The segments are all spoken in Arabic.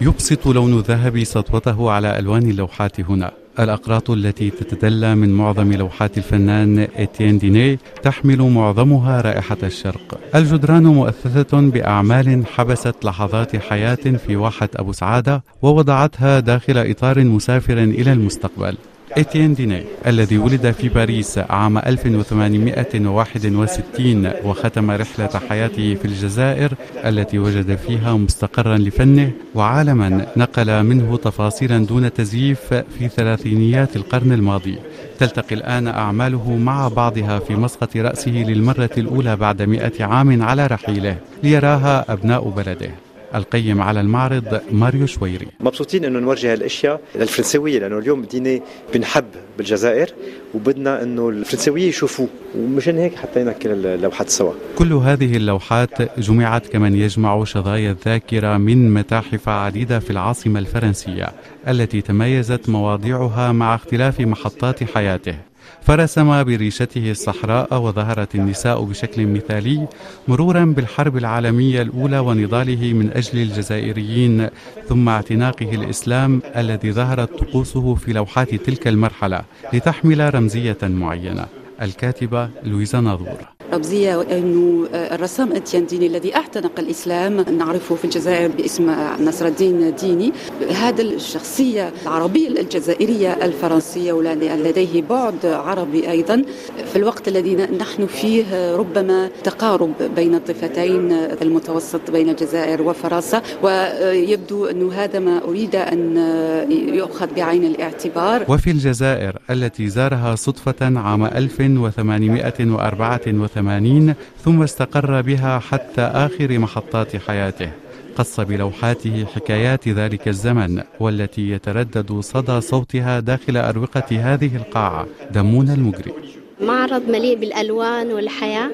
يبسط لون الذهب سطوته على ألوان اللوحات هنا. الأقراط التي تتدلى من معظم لوحات الفنان إتيان ديني تحمل معظمها رائحة الشرق. الجدران مؤثثة بأعمال حبست لحظات حياة في واحة أبو سعادة ووضعتها داخل إطار مسافر إلى المستقبل. إتيان ديني الذي ولد في باريس عام 1861 وختم رحلة حياته في الجزائر التي وجد فيها مستقرا لفنه وعالما نقل منه تفاصيلا دون تزييف في ثلاثينيات القرن الماضي. تلتقي الآن أعماله مع بعضها في مسقط رأسه للمرة الأولى بعد مئة عام على رحيله ليراها أبناء بلده. القيم على المعرض ماريو شويري. مبسوطين إنه نورجي هالأشياء للفرنسويه لأنه اليوم بدينا بنحب بالجزائر وبدنا إنه الفرنسوية يشوفوه ومشان هيك حطينا كل اللوحات سوا. كل هذه اللوحات جمعت كمن يجمع شظايا الذاكرة من متاحف عديدة في العاصمة الفرنسية التي تميزت مواضيعها مع اختلاف محطات حياته. فرسم بريشته الصحراء وظهرت النساء بشكل مثالي مرورا بالحرب العالمية الأولى ونضاله من أجل الجزائريين ثم اعتناقه الإسلام الذي ظهرت طقوسه في لوحات تلك المرحلة لتحمل رمزية معينة. الكاتبة لويزا ناظور. رمزية أنه الرسام أتيان ديني الذي اعتنق الإسلام نعرفه في الجزائر باسم نصر الدين ديني. هذا الشخصية العربية الجزائرية الفرنسية ولديه بعد عربي أيضا. في الوقت الذي نحن فيه ربما تقارب بين الضفتين المتوسط بين الجزائر وفرنسا. ويبدو أنه هذا ما أريد أن يؤخذ بعين الاعتبار. وفي الجزائر التي زارها صدفة عام 1884 1980 ثم استقر بها حتى آخر محطات حياته. قص بلوحاته حكايات ذلك الزمن والتي يتردد صدى صوتها داخل أروقة هذه القاعة دمون المجري. معرض مليء بالألوان والحياة.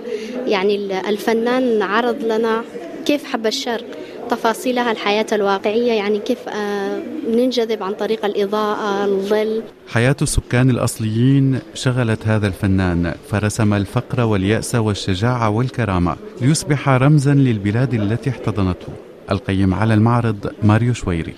يعني الفنان عرض لنا كيف حب الشرق. تفاصيلها الحياة الواقعية يعني كيف آه، ننجذب عن طريق الإضاءة الظل. حياة السكان الأصليين شغلت هذا الفنان فرسم الفقر واليأس والشجاعة والكرامة ليصبح رمزا للبلاد التي احتضنته. القيم على المعرض ماريو شويري.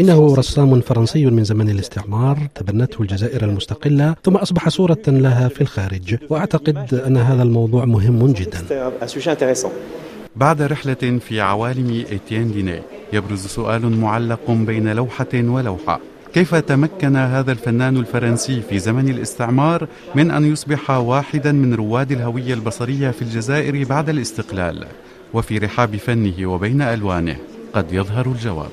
إنه رسام فرنسي من زمن الاستعمار تبنته الجزائر المستقلة ثم أصبح صورة لها في الخارج. وأعتقد أن هذا الموضوع مهم جدا. بعد رحلة في عوالم إتيان ديني يبرز سؤال معلق بين لوحة ولوحة. كيف تمكن هذا الفنان الفرنسي في زمن الاستعمار من أن يصبح واحدا من رواد الهوية البصرية في الجزائر بعد الاستقلال؟ وفي رحاب فنه وبين ألوانه قد يظهر الجواب.